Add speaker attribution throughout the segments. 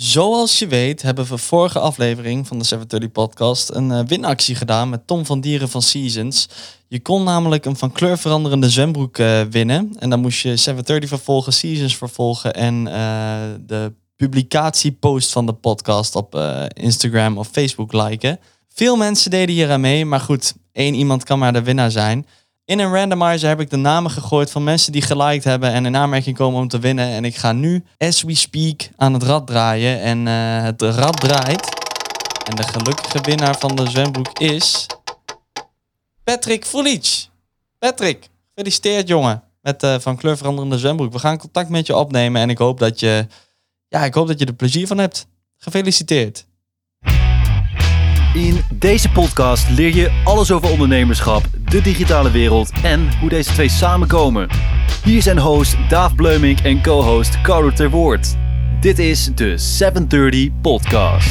Speaker 1: Zoals je weet hebben we vorige aflevering van de 730 podcast een uh, winactie gedaan met Tom van Dieren van Seasons. Je kon namelijk een van kleur veranderende zwembroek uh, winnen. En dan moest je 730 vervolgen, Seasons vervolgen en uh, de publicatiepost van de podcast op Instagram of Facebook liken. Veel mensen deden hier aan mee, maar goed, één iemand kan maar de winnaar zijn. In een randomizer heb ik de namen gegooid van mensen die geliked hebben en in aanmerking komen om te winnen. En ik ga nu, as we speak, aan het rad draaien. En uh, het rad draait. En de gelukkige winnaar van de zwembroek is... Patrick Fulic. Patrick, gefeliciteerd jongen. Met uh, van kleur veranderende zwembroek. We gaan contact met je opnemen en ik hoop dat je... Ja, ik hoop dat je er plezier van hebt. Gefeliciteerd.
Speaker 2: In deze podcast leer je alles over ondernemerschap, de digitale wereld en hoe deze twee samenkomen. Hier zijn host Daaf Bleumink en co-host Carlo Terwoord. Dit is de 730 Podcast.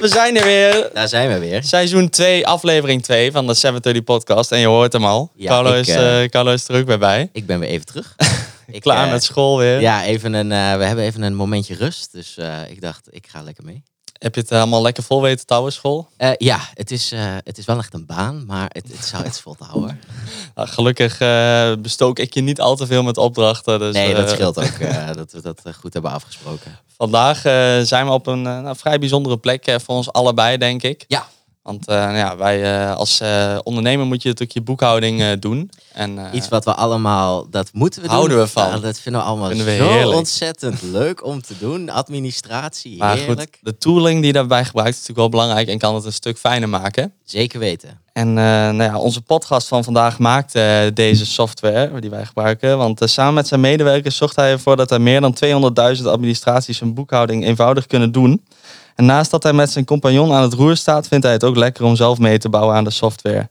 Speaker 1: We zijn er weer.
Speaker 3: Daar zijn we weer.
Speaker 1: Seizoen 2, aflevering 2 van de 730 Podcast. En je hoort hem al.
Speaker 3: Ja,
Speaker 1: Carlo,
Speaker 3: ik,
Speaker 1: is,
Speaker 3: eh,
Speaker 1: eh, Carlo is terug bij bij.
Speaker 3: Ik ben weer even terug. Ik,
Speaker 1: Klaar
Speaker 3: eh,
Speaker 1: met school weer.
Speaker 3: Ja, even een, eh, we hebben even een momentje rust. Dus eh, ik dacht, ik ga lekker mee.
Speaker 1: Heb je het helemaal lekker vol weten te houden, school?
Speaker 3: Eh, ja, het is, eh, het is wel echt een baan, maar het, het zou het vol te houden.
Speaker 1: Nou, gelukkig eh, bestook ik je niet al te veel met opdrachten. Dus,
Speaker 3: Nee, dat
Speaker 1: eh,
Speaker 3: scheelt ook eh, dat we dat eh, goed hebben afgesproken.
Speaker 1: Vandaag eh, zijn we op een eh, nou, vrij bijzondere plek eh, voor ons allebei, denk ik.
Speaker 3: Ja.
Speaker 1: Want eh, nou ja, wij eh, als eh, ondernemer moet je natuurlijk je boekhouding doen. En,
Speaker 3: Iets wat we allemaal, dat moeten we doen.
Speaker 1: Houden we van.
Speaker 3: Nou, dat vinden we allemaal
Speaker 1: Vinden we
Speaker 3: zo
Speaker 1: heerlijk.
Speaker 3: ontzettend leuk om te doen. Administratie,
Speaker 1: maar
Speaker 3: heerlijk.
Speaker 1: goed, de tooling die daarbij gebruikt is natuurlijk wel belangrijk en kan het een stuk fijner maken.
Speaker 3: Zeker weten.
Speaker 1: En nou ja, onze podcast van vandaag maakt deze software die wij gebruiken. Want samen met zijn medewerkers zorgt hij ervoor dat er meer dan 200.000 administraties en boekhouding eenvoudig kunnen doen. En naast dat hij met zijn compagnon aan het roer staat, vindt hij het ook lekker om zelf mee te bouwen aan de software.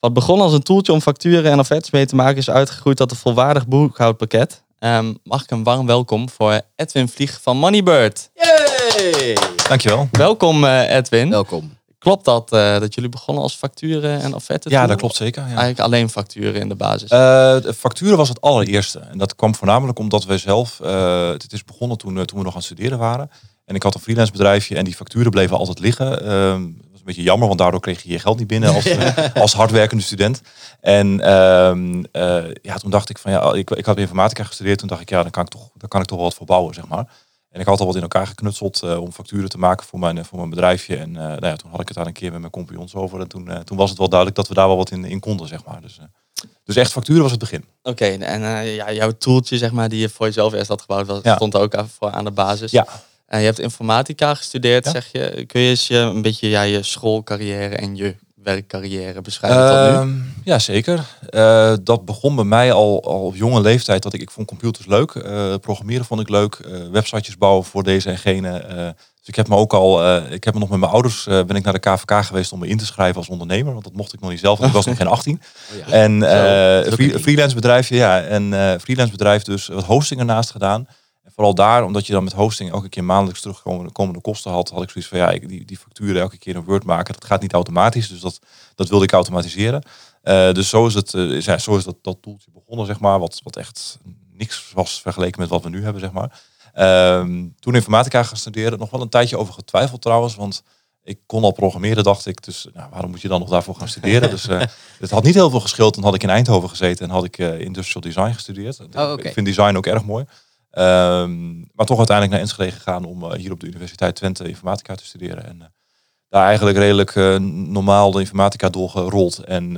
Speaker 1: Wat begon als een toeltje om facturen en offertes mee te maken, is uitgegroeid tot een volwaardig boekhoudpakket. Ehm, mag ik een warm welkom voor Edwin Vlieg van Moneybird.
Speaker 3: Yay!
Speaker 4: Dankjewel.
Speaker 1: Welkom eh, Edwin.
Speaker 3: Welkom.
Speaker 1: Klopt dat, eh, dat jullie begonnen als facturen en offerten?
Speaker 4: Ja, dat klopt zeker. Ja.
Speaker 1: Eigenlijk alleen facturen in de basis.
Speaker 4: Eh, de facturen was het allereerste. En dat kwam voornamelijk omdat wij zelf, eh, het is begonnen toen, toen we nog aan het studeren waren. En ik had een freelance bedrijfje en die facturen bleven altijd liggen. Ehm, dat was een beetje jammer, want daardoor kreeg je je geld niet binnen als, eh, als hardwerkende student. En ehm, eh, ja, toen dacht ik van ja, ik, ik had informatica gestudeerd. Toen dacht ik ja, dan kan ik toch, dan kan ik toch wel wat voor bouwen, zeg maar. En ik had al wat in elkaar geknutseld eh, om facturen te maken voor mijn, voor mijn bedrijfje. En nou ja, toen had ik het daar een keer met mijn compagnons over. En toen, toen was het wel duidelijk dat we daar wel wat in, in konden, zeg maar. Dus, dus echt facturen was het begin.
Speaker 1: Oké, en ja, jouw tooltje, zeg maar, die je voor jezelf eerst had gebouwd, was,
Speaker 4: Ja.
Speaker 1: stond ook voor aan de basis.
Speaker 4: Ja.
Speaker 1: En je hebt informatica gestudeerd,
Speaker 4: Ja.
Speaker 1: zeg je. Kun je eens je, een beetje ja, je schoolcarrière en je werkcarrière beschrijven tot nu?
Speaker 4: Ehm, ja, zeker. Eh, dat begon bij mij al, al op jonge leeftijd. Dat ik, ik vond computers leuk. Eh, programmeren vond ik leuk. eh, websitejes bouwen voor deze en gene. Eh, dus ik heb me ook al, eh, ik heb me nog met mijn ouders, eh, ben ik naar de KVK geweest om me in te schrijven als ondernemer. Want dat mocht ik nog niet zelf, want ik was nog geen 18.
Speaker 3: Oh ja.
Speaker 4: En
Speaker 3: Zo,
Speaker 4: eh free- freelance bedrijfje, ja. En eh freelance bedrijf dus wat hosting ernaast gedaan. Vooral daar, omdat je dan met hosting elke keer maandelijks terugkomende komende kosten had, had ik zoiets van ja, ik, die, die facturen elke keer in Word maken, dat gaat niet automatisch. Dus dat, dat wilde ik automatiseren. Eh, dus zo is het, eh, ja, zo is dat, dat toeltje begonnen, zeg maar, wat, wat echt niks was vergeleken met wat we nu hebben, zeg maar. Ehm, toen informatica gaan studeren, nog wel een tijdje over getwijfeld trouwens, want ik kon al programmeren, dacht ik. Dus nou, waarom moet je dan nog daarvoor gaan studeren? dus eh, het had niet heel veel geschild. Dan had ik in Eindhoven gezeten en had ik industrial design gestudeerd.
Speaker 3: Oh.
Speaker 4: Ik vind design ook erg mooi. Ehm, maar toch uiteindelijk naar Enschede gegaan om eh, hier op de Universiteit Twente informatica te studeren. En eh, daar eigenlijk redelijk eh, normaal de informatica doorgerold. En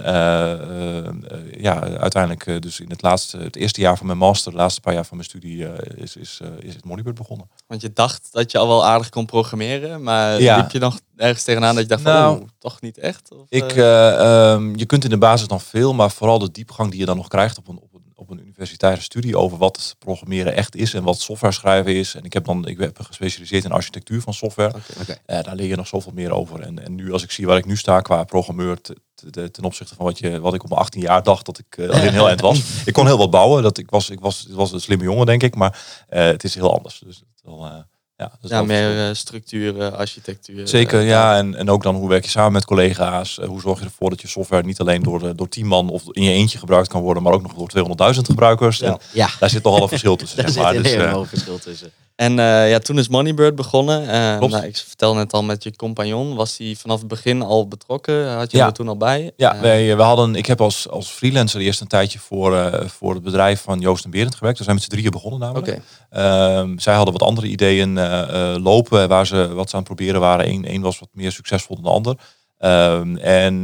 Speaker 4: ja, uiteindelijk dus in het laatste, het eerste jaar van mijn master, de laatste paar jaar van mijn studie, is, is, is het Moneybird begonnen.
Speaker 1: Want je dacht dat je al wel aardig kon programmeren, maar
Speaker 4: Ja.
Speaker 1: liep je nog ergens tegenaan dat je dacht van,
Speaker 4: Nou,
Speaker 1: oeh, toch niet echt? Of,
Speaker 4: Ik,
Speaker 1: eh,
Speaker 4: eh, ehm, je kunt in de basis dan veel, maar vooral de diepgang die je dan nog krijgt op een, op een, op een universitaire studie over wat programmeren echt is en wat software schrijven is. En ik heb dan, ik heb gespecialiseerd in architectuur van software. Eh, daar leer je nog zoveel meer over. En, en nu als ik zie waar ik nu sta qua programmeur te- te- ten opzichte van wat, je, wat ik op mijn 18 jaar dacht dat ik uh, heel eind was. Ik kon heel wat bouwen. Dat ik was, ik was, ik was een slimme jongen denk ik, maar eh, het is heel anders. Dus wel, eh, ja, verschil.
Speaker 1: meer eh, structuur, eh, architectuur.
Speaker 4: Zeker,
Speaker 1: eh,
Speaker 4: ja. En, en ook dan hoe werk je samen met collega's? Hoe zorg je ervoor dat je software niet alleen door, door 10 man of in je eentje gebruikt kan worden, maar ook nog door 200.000 gebruikers?
Speaker 1: Ja.
Speaker 4: En
Speaker 3: Ja,
Speaker 4: daar zit toch al een verschil tussen.
Speaker 3: daar
Speaker 4: zeg
Speaker 3: zit
Speaker 4: maar.
Speaker 3: een
Speaker 4: Dus,
Speaker 3: heel hoog verschil tussen.
Speaker 1: En eh, ja, toen is Moneybird begonnen. Eh, nou, ik vertelde net al met je compagnon. Was hij vanaf het begin al betrokken? Had je
Speaker 4: Ja.
Speaker 1: er toen al bij?
Speaker 4: Ja, wij, we hadden, ik heb als, als freelancer eerst een tijdje voor, voor het bedrijf van Joost en Berend gewerkt. We zijn met z'n drieën begonnen namelijk.
Speaker 1: Oké.
Speaker 4: Ehm, zij hadden wat andere ideeën lopen waar ze wat ze aan het proberen waren. Eén één was wat meer succesvol dan de ander. Ehm, en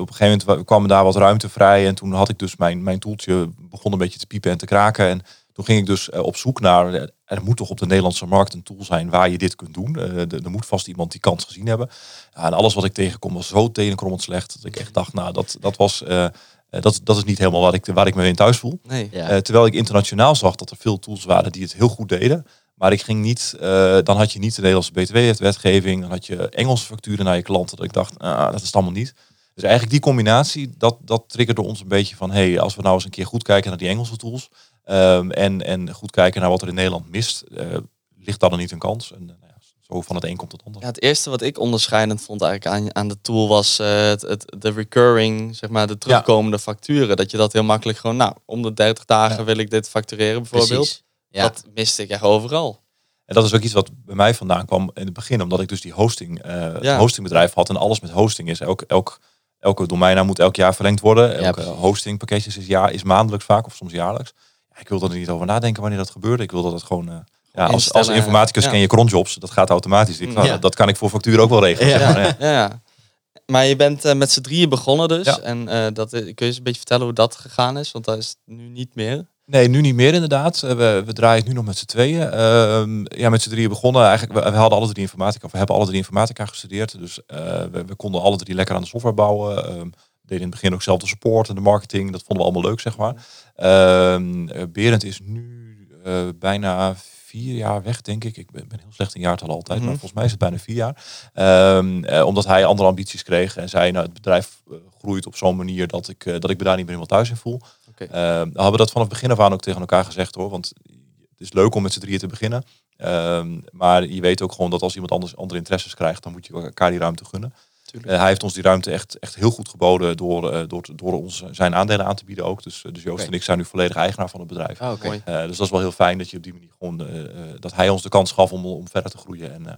Speaker 4: op een gegeven moment wa- kwam daar wat ruimte vrij. En toen had ik dus mijn, mijn toeltje begon een beetje te piepen en te kraken. En toen ging ik dus eh, op zoek naar, eh, er moet toch op de Nederlandse markt een tool zijn waar je dit kunt doen. Eh, er moet vast iemand die kans gezien hebben. Ja, en alles wat ik tegenkom was zo tenenkrommend slecht. Dat ik echt dacht, nou dat, dat was... dat, dat is niet helemaal waar ik, waar ik me in thuis voel.
Speaker 1: Nee.
Speaker 3: Ja.
Speaker 4: Eh, terwijl ik internationaal zag dat er veel tools waren die het heel goed deden. Maar ik ging niet, eh, dan had je niet de Nederlandse BTW-wetgeving. Dan had je Engelse facturen naar je klanten. Dat ik dacht, ah, dat is het allemaal niet. Dus eigenlijk die combinatie, dat, dat triggerde ons een beetje van... hey, als we nou eens een keer goed kijken naar die Engelse tools... ehm, en, en goed kijken naar wat er in Nederland mist... eh, ligt daar dan niet een kans? En, nou ja, zo van het een komt het ander.
Speaker 1: Ja, het eerste wat ik onderscheidend vond eigenlijk aan, aan de tool was eh, het, het, de recurring, zeg maar de terugkomende facturen. Dat je dat heel makkelijk gewoon, nou, om de 30 dagen
Speaker 4: Ja.
Speaker 1: wil ik dit factureren bijvoorbeeld. Dat miste ik echt overal.
Speaker 4: En dat is ook iets wat bij mij vandaan kwam in het begin, omdat ik dus die hosting, eh, hostingbedrijf had en alles met hosting is. Elk, elk, elke domeinnaam moet elk jaar verlengd worden. Elke hostingpakketjes is, jaar, is maandelijks vaak of soms jaarlijks. Ik wilde er niet over nadenken wanneer dat gebeurde. Ik wil dat gewoon... eh, ja, als, als informaticus ken je cronjobs, dat gaat automatisch. Ik, nou,
Speaker 3: Ja.
Speaker 4: dat, dat kan ik voor factuur ook wel regelen.
Speaker 3: Ja.
Speaker 4: zeg maar, ja.
Speaker 1: Maar je bent eh, met z'n drieën begonnen dus.
Speaker 4: Ja.
Speaker 1: En eh, dat, kun je eens een beetje vertellen hoe dat gegaan is? Want dat is nu niet meer.
Speaker 4: Nee, nu niet meer inderdaad. We, we draaien het nu nog met z'n tweeën. Ehm, ja, met z'n drieën begonnen. Eigenlijk, we, we hadden alle drie informatica, of we hebben alle drie informatica gestudeerd. Dus we, we konden alle drie lekker aan de software bouwen. Ehm, deden in het begin ook zelf de support en de marketing. Dat vonden we allemaal leuk, zeg maar. Ehm eh, Berend is nu eh, bijna vier jaar weg, denk ik. Ik ben, ben heel slecht in jaartallen altijd,
Speaker 1: Mhm.
Speaker 4: maar volgens mij is het bijna vier jaar. Ehm, eh, omdat hij andere ambities kreeg en zei, nou, het bedrijf groeit op zo'n manier dat ik, dat ik me daar niet meer helemaal thuis in voel.
Speaker 1: Oké.
Speaker 4: Eh, we hebben dat vanaf het begin af aan ook tegen elkaar gezegd hoor. Want het is leuk om met z'n drieën te beginnen. Ehm, maar je weet ook gewoon dat als iemand anders andere interesses krijgt, dan moet je elkaar die ruimte gunnen. Eh, hij heeft ons die ruimte echt, echt heel goed geboden door, eh, door, door ons zijn aandelen aan te bieden ook. Dus, eh, dus Joost en ik zijn nu volledig eigenaar van het bedrijf.
Speaker 3: Oh.
Speaker 4: Eh, dus dat is wel heel fijn dat je op die manier gewoon eh, eh, dat hij ons de kans gaf om, om verder te groeien. En, eh,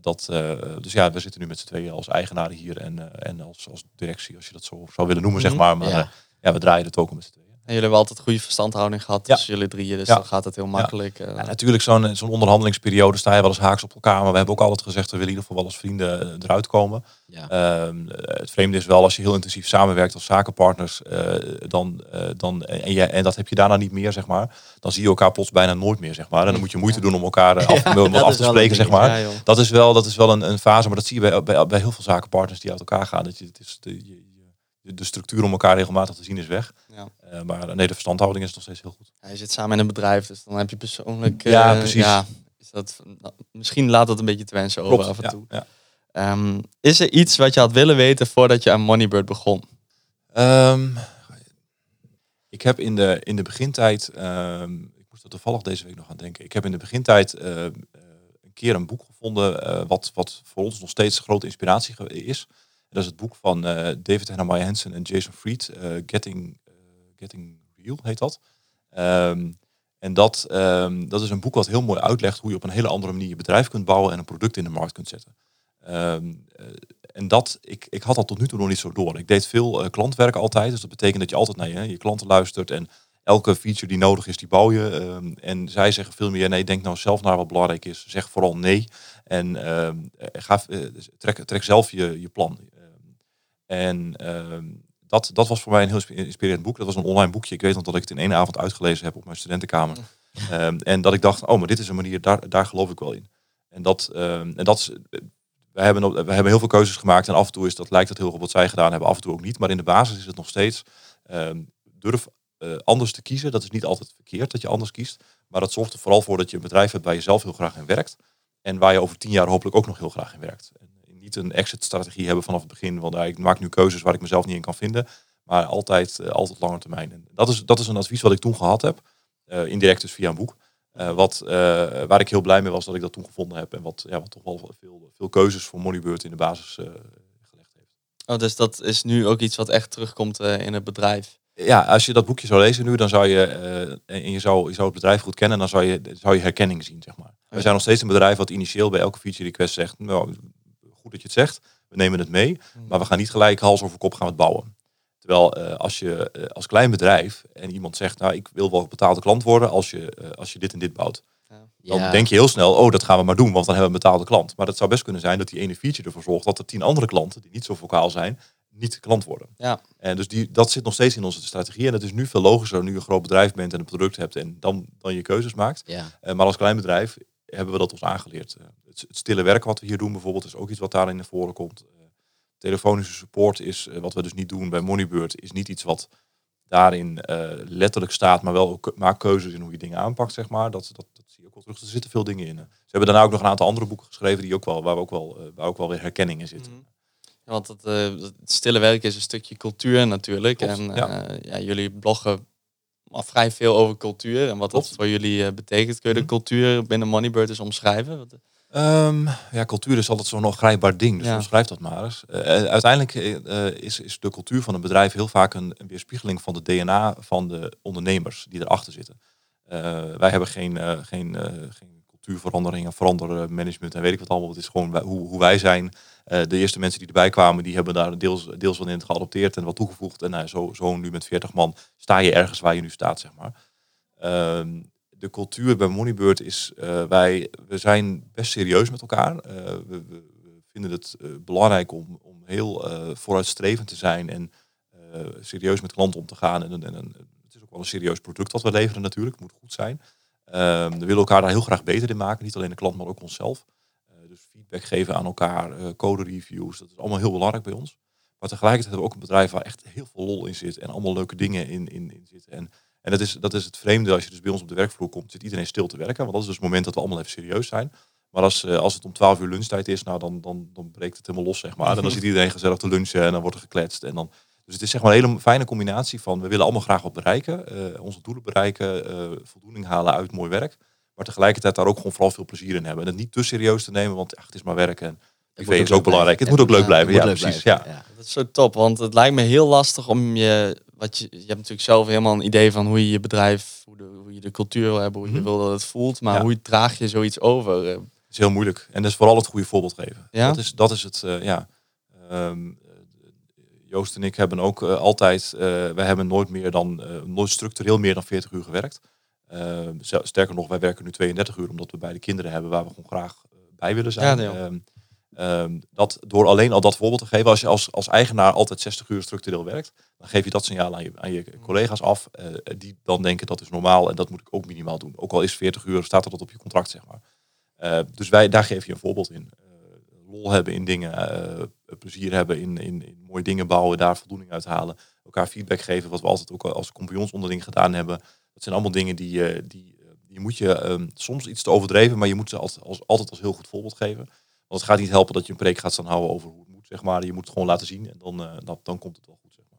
Speaker 4: dat, eh, dus ja, we zitten nu met z'n tweeën als eigenaren hier en, eh, en als, als directie, als je dat zo zou willen noemen,
Speaker 1: Mhm.
Speaker 4: zeg maar. Maar
Speaker 3: Ja.
Speaker 4: we draaien het ook met z'n tweeën.
Speaker 1: En jullie hebben altijd goede verstandhouding gehad
Speaker 4: Ja.
Speaker 1: tussen jullie drieën. Dus
Speaker 4: Ja.
Speaker 1: dan gaat het heel makkelijk. eh.
Speaker 4: Ja, natuurlijk, zo'n zo'n onderhandelingsperiode sta je wel eens haaks op elkaar. Maar we hebben ook altijd gezegd, we willen in ieder geval wel als vrienden eh, eruit komen. Ehm, eh, het vreemde is wel, als je heel intensief samenwerkt als zakenpartners, eh, dan, eh, dan, en, je, en dat heb je daarna niet meer, zeg maar. Dan zie je elkaar plots bijna nooit meer, zeg maar. En dan moet je moeite doen om elkaar eh, af, om af te spreken, zeg maar. Dat is wel, dat is wel een, een fase, maar dat zie je bij, bij, bij heel veel zakenpartners die uit elkaar gaan. Dat je, het is je- de structuur om elkaar regelmatig te zien is weg.
Speaker 1: Ja.
Speaker 4: Eh, maar nee, de verstandhouding is nog steeds heel goed.
Speaker 1: Ja, je zit samen in een bedrijf, dus dan heb je persoonlijk... eh,
Speaker 4: Ja, precies.
Speaker 1: Ja, is dat, nou, misschien laat dat een beetje te wensen over af en toe.
Speaker 4: ja.
Speaker 1: Ehm, is er iets wat je had willen weten voordat je aan Moneybird begon?
Speaker 4: Ehm, ik heb in de, in de begintijd, ehm, ik moest er toevallig deze week nog aan denken. Ik heb in de begintijd eh, eh, een keer een boek gevonden eh, wat, wat voor ons nog steeds grote inspiratie is. Dat is het boek van eh, David Hanna Hansen en Jason Fried, eh, Getting, eh, Getting Real heet dat. Ehm, en dat, ehm, dat is een boek wat heel mooi uitlegt hoe je op een hele andere manier je bedrijf kunt bouwen en een product in de markt kunt zetten. Ehm, eh, en dat, ik, ik had dat tot nu toe nog niet zo door. Ik deed veel eh, klantwerk altijd. Dus dat betekent dat je altijd naar je, je klanten luistert. En elke feature die nodig is, die bouw je. En zij zeggen veel meer, nee, denk nou zelf naar wat belangrijk is. Zeg vooral nee. En ga, trek, trek zelf je, je plan. En ehm, dat, dat was voor mij een heel inspi- inspirerend boek. Dat was een online boekje. Ik weet nog dat ik het in één avond uitgelezen heb op mijn studentenkamer. Ehm, en dat ik dacht, oh, maar dit is een manier, daar, daar geloof ik wel in. En dat, ehm, en dat is, we hebben, op- we hebben heel veel keuzes gemaakt en af en toe is dat, lijkt dat heel op wat zij gedaan hebben, af en toe ook niet. Maar in de basis is het nog steeds durf eh, anders te kiezen. Dat is niet altijd verkeerd dat je anders kiest. Maar dat zorgt er vooral voor dat je een bedrijf hebt waar je zelf heel graag in werkt. En waar je over tien jaar hopelijk ook nog heel graag in werkt. En niet een exit-strategie hebben vanaf het begin. Want ah, ik maak nu keuzes waar ik mezelf niet in kan vinden. Maar altijd, eh, altijd lange termijn. En dat, is, dat is een advies wat ik toen gehad heb. Eh, indirect dus via een boek. Eh, wat, waar ik heel blij mee was dat ik dat toen gevonden heb. En wat, ja, wat toch wel veel, veel keuzes voor Moneybird in de basis gelegd heeft.
Speaker 1: Oh, dus dat is nu ook iets wat echt terugkomt in het bedrijf.
Speaker 4: Ja, als je dat boekje zou lezen nu, dan zou je, eh, en je zou, je zou het bedrijf goed kennen, dan zou je, zou je herkenning zien, zeg maar. We zijn nog steeds een bedrijf wat initieel bij elke feature request zegt, nou, goed dat je het zegt, we nemen het mee,
Speaker 1: Hmm.
Speaker 4: maar we gaan niet gelijk hals over kop gaan het bouwen. Terwijl eh, als je eh, als klein bedrijf en iemand zegt, nou ik wil wel betaalde klant worden als je, eh, als je dit en dit bouwt. Dan
Speaker 3: Ja.
Speaker 4: denk je heel snel, oh dat gaan we maar doen, want dan hebben we een betaalde klant. Maar dat zou best kunnen zijn dat die ene feature ervoor zorgt dat er tien andere klanten, die niet zo vocaal zijn, niet klant worden.
Speaker 1: Ja.
Speaker 4: En dus die, dat zit nog steeds in onze strategie. En het is nu veel logischer nu je een groot bedrijf bent en een product hebt en dan, dan je keuzes maakt.
Speaker 3: Ja.
Speaker 4: Eh, maar als klein bedrijf hebben we dat ons aangeleerd. Eh, het, het stille werken wat we hier doen bijvoorbeeld is ook iets wat daarin naar voren komt. Eh, telefonische support is, eh, wat we dus niet doen bij Moneybird, is niet iets wat daarin letterlijk staat, maar wel ook maak keuzes in hoe je dingen aanpakt, zeg maar. Dat, dat, dat zie je ook wel terug. Er zitten veel dingen in. Ze hebben daarna ook nog een aantal andere boeken geschreven die ook wel, waar, we ook wel, waar ook wel weer herkenning in zit.
Speaker 1: Mhm. Ja, want het, het stille werk is een stukje cultuur natuurlijk.
Speaker 4: Klopt,
Speaker 1: en
Speaker 4: ja.
Speaker 1: ja, jullie bloggen al vrij veel over cultuur en wat dat voor jullie eh, betekent. Kun je de
Speaker 4: Mhm.
Speaker 1: cultuur binnen Moneybird eens omschrijven?
Speaker 4: Ehm, ja, cultuur is altijd zo'n nog grijpbaar ding, dus
Speaker 1: Ja.
Speaker 4: omschrijf dat maar eens. Eh, uiteindelijk eh, is, is de cultuur van een bedrijf heel vaak een, een weerspiegeling van de DNA van de ondernemers die erachter zitten. Wij hebben geen, geen, geen cultuurverandering en veranderen management en weet ik wat allemaal. Het is gewoon hoe, hoe wij zijn. Eh, de eerste mensen die erbij kwamen, die hebben daar deels, deels wat in geadopteerd en wat toegevoegd. En nou, zo, zo nu met 40 man sta je ergens waar je nu staat, zeg maar. Ehm, de cultuur bij Moneybird is, eh, wij we zijn best serieus met elkaar. Eh, we, we, vinden het belangrijk om, om heel vooruitstrevend te zijn en serieus met klanten om te gaan. En, en, het is ook wel een serieus product wat we leveren natuurlijk, het moet goed zijn. Ehm, we willen elkaar daar heel graag beter in maken, niet alleen de klant, maar ook onszelf. Eh, dus feedback geven aan elkaar, eh, code reviews, dat is allemaal heel belangrijk bij ons. Maar tegelijkertijd hebben we ook een bedrijf waar echt heel veel lol in zit en allemaal leuke dingen in, in, in zitten. En en dat is, dat is het vreemde als je dus bij ons op de werkvloer komt, zit iedereen stil te werken. Want dat is dus het moment dat we allemaal even serieus zijn. Maar als, eh, als het om 12 uur lunchtijd is, nou dan, dan, dan breekt het helemaal los, zeg maar. En dan zit iedereen gezellig te lunchen en dan wordt er gekletst. En dan, dus het is zeg maar een hele fijne combinatie van, we willen allemaal graag wat bereiken. eh, onze doelen bereiken, eh, voldoening halen uit mooi werk. Maar tegelijkertijd daar ook gewoon vooral veel plezier in hebben. En het niet te serieus te nemen, want ach, het is maar werk. En privé is ook belangrijk. Het moet ook leuk blijven. Ja, precies. Ja.
Speaker 1: Dat is zo top, want het lijkt me heel lastig om je, wat je, je hebt natuurlijk zelf helemaal een idee van hoe je je bedrijf, hoe, de, hoe je de cultuur wil hebben, hoe je
Speaker 4: Mhm.
Speaker 1: wil dat het voelt, maar
Speaker 4: Ja.
Speaker 1: hoe draag je zoiets over? Eh,
Speaker 4: is heel moeilijk. En dat is vooral het goede voorbeeld geven.
Speaker 1: Ja?
Speaker 4: Dat, is, dat is het, eh, ja. Ehm, Joost en ik hebben ook eh, altijd, eh, wij hebben nooit meer dan, eh, nooit structureel meer dan 40 uur gewerkt. Ehm, sterker nog, wij werken nu 32 uur omdat we beide kinderen hebben waar we gewoon graag bij willen zijn.
Speaker 1: Ja, nee,
Speaker 4: Ehm, ehm, dat, door alleen al dat voorbeeld te geven, als je als, als eigenaar altijd 60 uur structureel werkt, dan geef je dat signaal aan je, aan je collega's af, die dan denken dat is normaal en dat moet ik ook minimaal doen. Ook al is 40 uur, staat er dat op je contract, zeg maar. Dus wij, daar geef je een voorbeeld in. Eh, lol hebben in dingen, plezier hebben in, in, in mooie dingen bouwen, daar voldoening uit halen. Elkaar feedback geven, wat we altijd ook als compagnons onderling gedaan hebben. Dat zijn allemaal dingen die, eh, die, eh, die moet je ehm, soms iets te overdreven, maar je moet ze altijd als, altijd als heel goed voorbeeld geven. Want het gaat niet helpen dat je een preek gaat staan houden over hoe het moet, zeg maar. Je moet het gewoon laten zien en dan, eh, dan, dan komt het wel goed, zeg maar.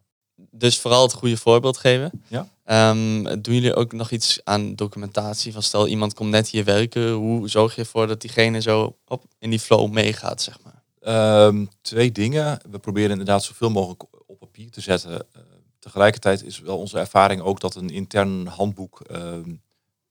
Speaker 1: Dus vooral het goede voorbeeld geven.
Speaker 4: Ja.
Speaker 1: Ehm, doen jullie ook nog iets aan documentatie? Van stel iemand komt net hier werken, hoe zorg je ervoor dat diegene zo op, in die flow meegaat, zeg maar?
Speaker 4: Ehm, twee dingen. We proberen inderdaad zoveel mogelijk op papier te zetten. Eh, tegelijkertijd is wel onze ervaring ook dat een intern handboek ehm,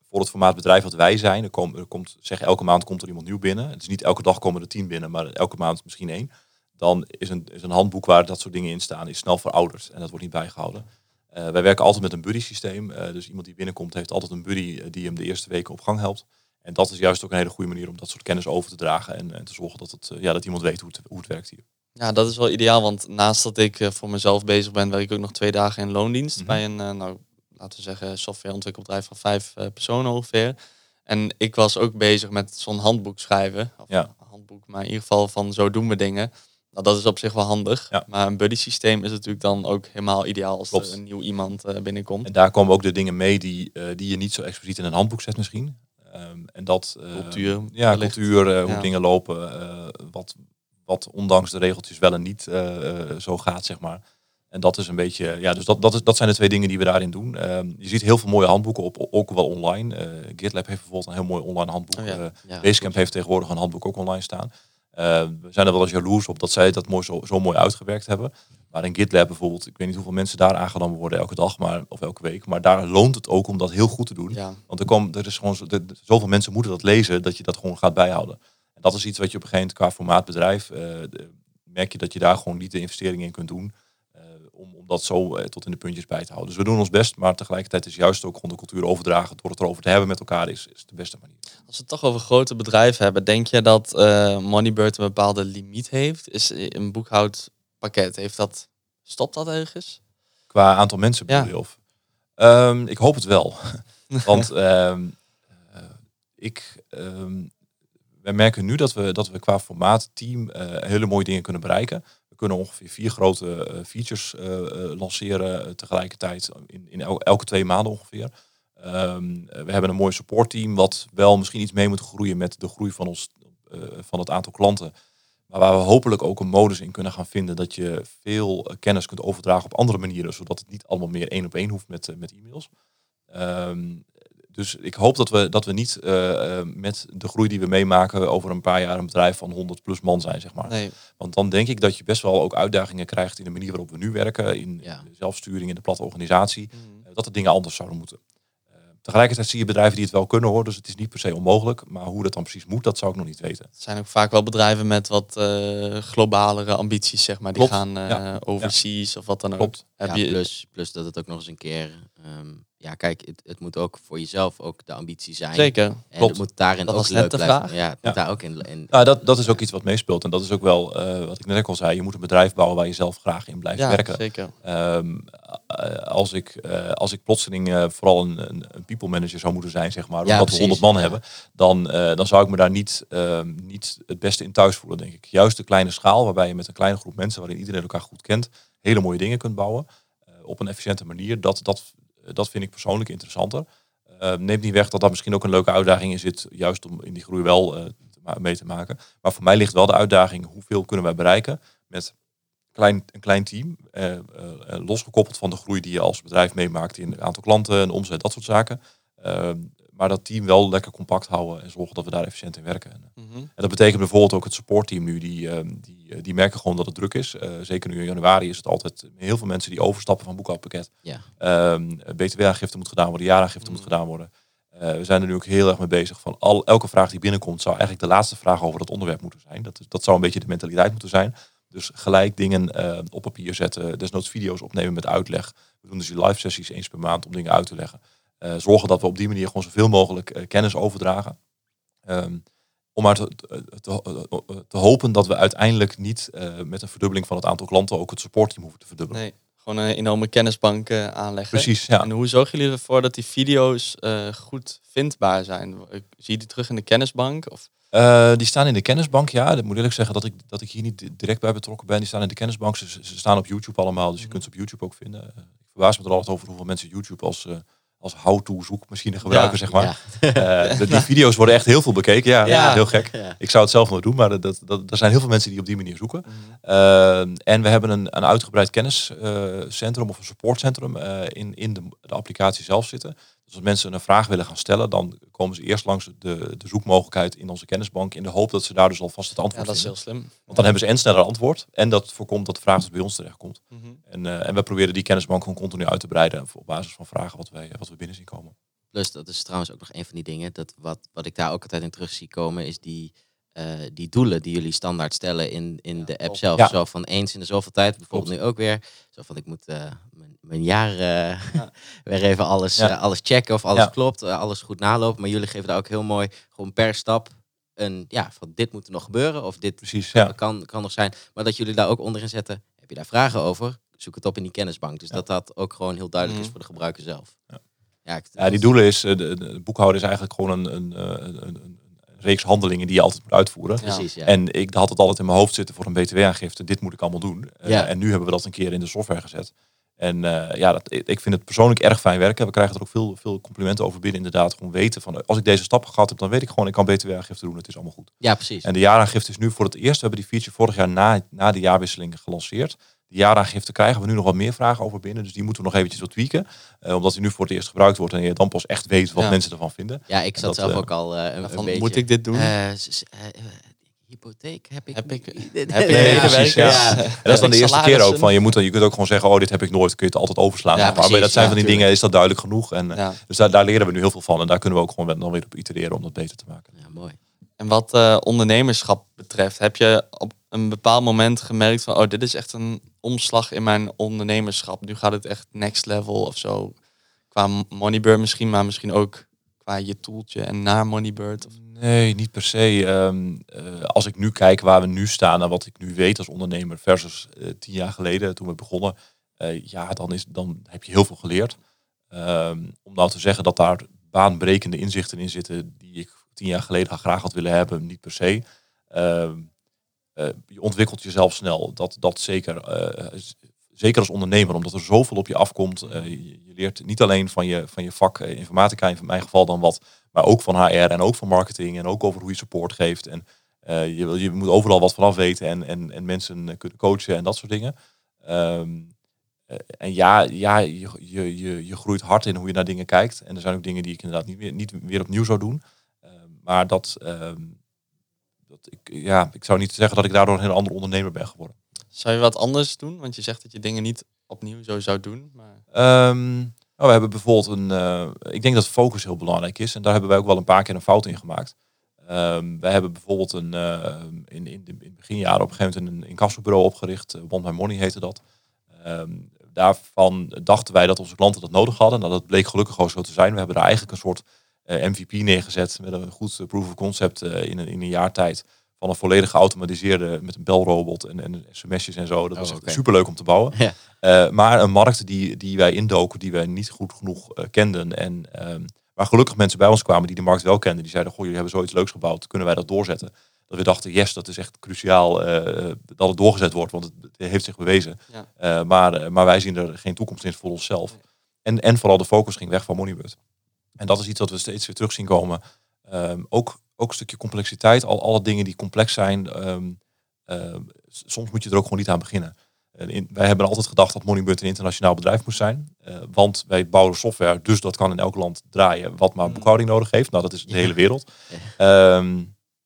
Speaker 4: voor het formaat bedrijf wat wij zijn. Er, er komt, zeg elke maand komt er iemand nieuw binnen. Het is niet elke dag komen er tien binnen, maar elke maand misschien één. Dan is een, is een handboek waar dat soort dingen in staan, is snel verouderd en dat wordt niet bijgehouden. Eh, wij werken altijd met een buddy systeem. Eh, dus iemand die binnenkomt heeft altijd een buddy eh, die hem de eerste weken op gang helpt. En dat is juist ook een hele goede manier om dat soort kennis over te dragen en, en te zorgen dat, het, eh, ja, dat iemand weet hoe het, hoe het werkt hier.
Speaker 1: Ja, dat is wel ideaal, want naast dat ik eh, voor mezelf bezig ben, werk ik ook nog twee dagen in loondienst
Speaker 4: Mhm.
Speaker 1: bij een, eh, nou, laten we zeggen, softwareontwikkelbedrijf van vijf personen ongeveer. En ik was ook bezig met zo'n handboek schrijven. Of
Speaker 4: Ja.
Speaker 1: een handboek, maar in ieder geval van zo doen we dingen. Nou, dat is op zich wel handig.
Speaker 4: Ja.
Speaker 1: Maar een buddy systeem is natuurlijk dan ook helemaal ideaal als
Speaker 4: Klopt.
Speaker 1: er een nieuw iemand binnenkomt.
Speaker 4: En daar komen ook de dingen mee die, die je niet zo expliciet in een handboek zet misschien. Ehm, en dat... eh,
Speaker 1: Cultuur,
Speaker 4: Ja,
Speaker 1: wellicht.
Speaker 4: cultuur, eh, hoe
Speaker 1: Ja.
Speaker 4: dingen lopen. eh, wat, wat ondanks de regeltjes wel en niet eh, zo gaat, zeg maar. En dat is een beetje... Ja, dus dat, dat, is, dat zijn de twee dingen die we daarin doen. Ehm, je ziet heel veel mooie handboeken op, ook wel online. GitLab heeft bijvoorbeeld een heel mooi online handboek.
Speaker 1: Oh ja.
Speaker 3: Ja,
Speaker 4: Basecamp heeft tegenwoordig een handboek ook online staan. Eh, we zijn er wel eens jaloers op dat zij dat mooi zo, zo mooi uitgewerkt hebben. Maar in GitLab bijvoorbeeld, ik weet niet hoeveel mensen daar aangenomen worden elke dag maar, of elke week. Maar daar loont het ook om dat heel goed te doen.
Speaker 1: Ja.
Speaker 4: Want er, komen, er is gewoon zoveel mensen moeten dat lezen dat je dat gewoon gaat bijhouden. En dat is iets wat je op een gegeven moment qua formaat bedrijf, eh, merk je dat je daar gewoon niet de investeringen in kunt doen. Eh, om, om dat zo eh, tot in de puntjes bij te houden. Dus we doen ons best, maar tegelijkertijd is juist ook gewoon de cultuur overdragen door het erover te hebben met elkaar is, is de beste manier.
Speaker 1: Als we het toch over grote bedrijven hebben, denk je dat eh, Moneybird een bepaalde limiet heeft? Is een boekhoudpakket, heeft dat, stopt dat ergens?
Speaker 4: Qua aantal mensen bedoel
Speaker 1: Ja.
Speaker 4: Of? Ehm, ik hoop het wel. Want eh, ik, ehm, wij merken nu dat we, dat we qua formaat, team, eh, hele mooie dingen kunnen bereiken. Kunnen ongeveer vier grote eh, features eh, eh, lanceren tegelijkertijd in, in el- elke twee maanden ongeveer. Ehm, eh, we hebben een mooi supportteam wat wel misschien iets mee moet groeien met de groei van, ons, van het aantal klanten. Maar waar we hopelijk ook een modus in kunnen gaan vinden dat je veel kennis kunt overdragen op andere manieren, zodat het niet allemaal meer één op één hoeft met, met e-mails. Ehm, dus ik hoop dat we, dat we niet eh, eh, met de groei die we meemaken over een paar jaar een bedrijf van 100 plus man zijn, zeg maar.
Speaker 1: Nee.
Speaker 4: Want dan denk ik dat je best wel ook uitdagingen krijgt in de manier waarop we nu werken, in
Speaker 3: Ja.
Speaker 4: de zelfsturing, in de platte organisatie,
Speaker 1: Mhm.
Speaker 4: eh, dat de dingen anders zouden moeten. Eh, tegelijkertijd zie je bedrijven die het wel kunnen hoor, dus het is niet per se onmogelijk. Maar hoe dat dan precies moet, dat zou ik nog niet weten.
Speaker 1: Het zijn ook vaak wel bedrijven met wat eh, globalere ambities, zeg maar. Die
Speaker 4: Klopt,
Speaker 1: gaan eh,
Speaker 4: ja.
Speaker 1: overseas of wat dan ook.
Speaker 4: Klopt.
Speaker 1: Heb
Speaker 3: Ja,
Speaker 1: je,
Speaker 3: plus, plus dat het ook nog eens een keer... ehm, ja, kijk, het, het moet ook voor jezelf ook de ambitie zijn.
Speaker 1: Zeker.
Speaker 3: En
Speaker 4: Klopt.
Speaker 3: het moet daarin
Speaker 1: Dat
Speaker 3: ook leuk blijven.
Speaker 1: vraag.
Speaker 3: Ja, het
Speaker 4: Ja.
Speaker 3: moet daar ook in... in
Speaker 4: Nou, dat, dat is ook iets wat meespeelt. En dat is ook wel eh, wat ik net al zei. Je moet een bedrijf bouwen waar je zelf graag in blijft
Speaker 1: Ja,
Speaker 4: werken.
Speaker 1: zeker.
Speaker 4: Ehm, eh, als, ik, eh, als ik plotseling eh, vooral een, een, een people manager zou moeten zijn, zeg maar, omdat
Speaker 3: Ja,
Speaker 4: we
Speaker 3: precies,
Speaker 4: 100 man
Speaker 3: ja.
Speaker 4: hebben, dan, eh, dan zou ik me daar niet, ehm, niet het beste in thuis voelen, denk ik. Juist de kleine schaal, waarbij je met een kleine groep mensen, waarin iedereen elkaar goed kent, hele mooie dingen kunt bouwen. eh, op een efficiënte manier. Dat, dat, dat vind ik persoonlijk interessanter. Eh, neemt niet weg dat daar misschien ook een leuke uitdaging in zit, juist om in die groei wel eh, mee te maken. Maar voor mij ligt wel de uitdaging, hoeveel kunnen wij bereiken met klein, een klein team, eh, eh, eh, losgekoppeld van de groei die je als bedrijf meemaakt in het aantal klanten en omzet, dat soort zaken. Ehm, maar dat team wel lekker compact houden en zorgen dat we daar efficiënt in werken. En, eh,
Speaker 1: Mhm.
Speaker 4: en dat betekent bijvoorbeeld ook het supportteam nu, die, ehm, die, eh, die merken gewoon dat het druk is. Eh, zeker nu in januari is het altijd heel veel mensen die overstappen van boekhoudpakket.
Speaker 3: Ja.
Speaker 4: Ehm, BTW-aangifte moet gedaan worden, jaaraangifte moet gedaan worden. Eh, we zijn er nu ook heel erg mee bezig van al, elke vraag die binnenkomt zou eigenlijk de laatste vraag over dat onderwerp moeten zijn. Dat, dat zou een beetje de mentaliteit moeten zijn. Dus gelijk dingen eh, op papier zetten, desnoods video's opnemen met uitleg. We doen dus die live sessies eens per maand om dingen uit te leggen. Eh, zorgen dat we op die manier gewoon zoveel mogelijk eh, kennis overdragen. Ehm, om maar te, te, te hopen dat we uiteindelijk niet eh, met een verdubbeling van het aantal klanten ook het supportteam hoeven te verdubbelen.
Speaker 1: Nee, gewoon een enorme kennisbank eh, aanleggen.
Speaker 4: Precies, ja.
Speaker 1: En hoe zorgen jullie ervoor dat die video's eh, goed vindbaar zijn? Zie je die terug in de kennisbank? Of,
Speaker 4: Eh, die staan in de kennisbank, ja. Dat moet eerlijk zeggen dat ik, dat ik hier niet di- direct bij betrokken ben. Die staan in de kennisbank. Ze, ze staan op YouTube allemaal, dus je kunt ze op YouTube ook vinden. Eh, ik verbaas me er altijd over hoeveel mensen YouTube als, eh, als how-to zoekmachine gebruiken,
Speaker 1: Ja,
Speaker 4: zeg maar.
Speaker 3: Ja.
Speaker 4: Eh, die video's worden echt heel veel bekeken. Ja,
Speaker 1: Ja.
Speaker 4: heel gek. Ik zou het zelf nog doen, maar dat, dat, dat, er zijn heel veel mensen die op die manier zoeken. Eh, en we hebben een, een uitgebreid kenniscentrum of een supportcentrum eh, in, in de, de applicatie zelf zitten. Dus als mensen een vraag willen gaan stellen, dan komen ze eerst langs de, de zoekmogelijkheid in onze kennisbank in de hoop dat ze daar dus alvast het
Speaker 1: ja,
Speaker 4: antwoord
Speaker 1: dat is heel slim.
Speaker 4: Want dan hebben ze en sneller antwoord en dat voorkomt dat de vraag dus bij ons terechtkomt.
Speaker 1: Mhm.
Speaker 4: En, eh, en we proberen die kennisbank gewoon continu uit te breiden op basis van vragen wat, wij, wat we binnen zien komen.
Speaker 3: Plus, dat is trouwens ook nog een van die dingen. Dat wat, wat ik daar ook altijd in terug zie komen, is die, eh, die doelen die jullie standaard stellen in, in de app zelf.
Speaker 4: Ja.
Speaker 3: Zo van eens in de zoveel tijd, bijvoorbeeld nu ook weer. Zo van ik moet eh, mijn, mijn jaar eh,
Speaker 1: Ja.
Speaker 3: weer even alles,
Speaker 4: Ja.
Speaker 3: eh, alles checken of alles
Speaker 4: Ja.
Speaker 3: klopt, alles goed nalopen. Maar jullie geven daar ook heel mooi gewoon per stap een, ja, van dit moet er nog gebeuren of dit
Speaker 4: Precies, ja.
Speaker 3: kan, kan nog zijn. Maar dat jullie daar ook onderin zetten, heb je daar vragen over? Zoek het op in die kennisbank. Dus dat dat ook gewoon heel duidelijk
Speaker 1: Mhm.
Speaker 3: is voor de gebruiker zelf.
Speaker 4: Ja.
Speaker 3: Ik-
Speaker 4: die doelen is, de, de boekhouder is eigenlijk gewoon een, een, een reeks handelingen die je altijd moet uitvoeren.
Speaker 3: Precies, ja.
Speaker 4: En ik had het altijd in mijn hoofd zitten voor een btw-aangifte. Dit moet ik allemaal doen. Eh,
Speaker 3: Ja.
Speaker 4: En nu hebben we dat een keer in de software gezet. En eh, ja, dat, ik vind het persoonlijk erg fijn werken. We krijgen er ook veel, veel complimenten over binnen. Inderdaad, gewoon weten van als ik deze stap gehad heb, dan weet ik gewoon, ik kan btw-aangifte doen. Het is allemaal goed.
Speaker 3: ja, precies.
Speaker 4: En de jaaraangifte is nu voor het eerst. We hebben die feature vorig jaar na, na de jaarwisseling gelanceerd. De jaaraangifte krijgen we nu nog wat meer vragen over binnen. Dus die moeten we nog eventjes wat tweaken. Eh, omdat die nu voor het eerst gebruikt wordt en je dan pas echt weet wat
Speaker 1: Ja.
Speaker 4: mensen ervan vinden.
Speaker 3: Ja, ik zat
Speaker 4: dat,
Speaker 3: zelf
Speaker 4: eh,
Speaker 3: ook al eh, een, een beetje...
Speaker 1: moet ik dit doen?
Speaker 3: Hypotheek heb ik.
Speaker 1: Heb ik- heb
Speaker 3: Ja,
Speaker 4: precies, ja.
Speaker 3: ja.
Speaker 4: En dat is dan de eerste keer ook van, je, moet dan, je kunt ook gewoon zeggen, oh dit heb ik nooit, kun je het altijd overslaan.
Speaker 3: Ja,
Speaker 4: maar
Speaker 3: precies,
Speaker 4: dat zijn
Speaker 3: ja,
Speaker 4: van die
Speaker 3: tuurlijk.
Speaker 4: dingen, is dat duidelijk genoeg. En,
Speaker 1: Ja.
Speaker 4: Dus daar, daar leren we nu heel veel van. En daar kunnen we ook gewoon dan weer op itereren om dat beter te maken.
Speaker 3: Ja, mooi.
Speaker 1: En wat eh, ondernemerschap betreft, heb je op een bepaald moment gemerkt van, oh, dit is echt een omslag in mijn ondernemerschap. Nu gaat het echt next level of zo. Qua Moneybird misschien, maar misschien ook qua je toeltje en naar Moneybird. Of...
Speaker 4: Nee, niet per se. Ehm, eh, als ik nu kijk waar we nu staan en wat ik nu weet als ondernemer versus eh, tien jaar geleden toen we begonnen, ja, dan, is, dan heb je heel veel geleerd. Ehm, om nou te zeggen dat daar baanbrekende inzichten in zitten die ik tien jaar geleden graag had willen hebben, niet per se. Ehm, eh, je ontwikkelt jezelf snel, dat, dat zeker. eh, zeker als ondernemer, omdat er zoveel op je afkomt. Eh, je, je leert niet alleen van je, van je vak informatica, in mijn geval dan wat, maar ook van HR en ook van marketing en ook over hoe je support geeft. En je, je moet overal wat vanaf weten en, en, en mensen kunnen coachen en dat soort dingen. Ehm, eh, en ja, ja je, je, je, groeit hard in hoe je naar dingen kijkt. En er zijn ook dingen die ik inderdaad niet weer, niet weer opnieuw zou doen. Maar dat, ehm, dat ik, ja, ik zou niet zeggen dat ik daardoor een heel andere ondernemer ben geworden.
Speaker 1: Zou je wat anders doen? Want je zegt dat je dingen niet opnieuw zo zou doen. Maar...
Speaker 4: Ehm, nou, we hebben bijvoorbeeld een. eh, ik denk dat focus heel belangrijk is. En daar hebben wij ook wel een paar keer een fout in gemaakt. Ehm, wij hebben bijvoorbeeld een, eh, in, in, in het beginjaren op een gegeven moment een incassobureau opgericht. eh, Want My Money heette dat. Daarvan dachten wij dat onze klanten dat nodig hadden. Nou, dat bleek gelukkig ook zo te zijn. We hebben daar eigenlijk een soort MVP neergezet met een goed eh, proof of concept eh, in, een, in een jaar tijd. Van een volledig geautomatiseerde met een belrobot en, en sms'jes en zo. Dat
Speaker 3: Oh,
Speaker 4: was echt
Speaker 3: oké.
Speaker 4: superleuk om te bouwen.
Speaker 3: Ja.
Speaker 4: Eh, maar een markt die, die wij indoken, die wij niet goed genoeg eh, kenden. En ehm, waar gelukkig mensen bij ons kwamen die de markt wel kenden. Die zeiden, goh, jullie hebben zoiets leuks gebouwd. Kunnen wij dat doorzetten? Dat we dachten, yes, dat is echt cruciaal eh, dat het doorgezet wordt. Want het, heeft zich bewezen.
Speaker 1: Ja.
Speaker 4: Eh, maar, eh, maar wij zien er geen toekomst in voor onszelf. En, en vooral de focus ging weg van Moneybird. En dat is iets wat we steeds weer terug zien komen. Ehm, ook, ook een stukje complexiteit. Al alle dingen die complex zijn. ehm, ehm, soms moet je er ook gewoon niet aan beginnen. En in- wij hebben altijd gedacht dat Moneybird een internationaal bedrijf moest zijn. Eh, want wij bouwen software, dus dat kan in elk land draaien wat maar
Speaker 1: Mm.
Speaker 4: boekhouding nodig heeft. Nou, dat is de
Speaker 3: Ja.
Speaker 4: hele wereld. Ehm,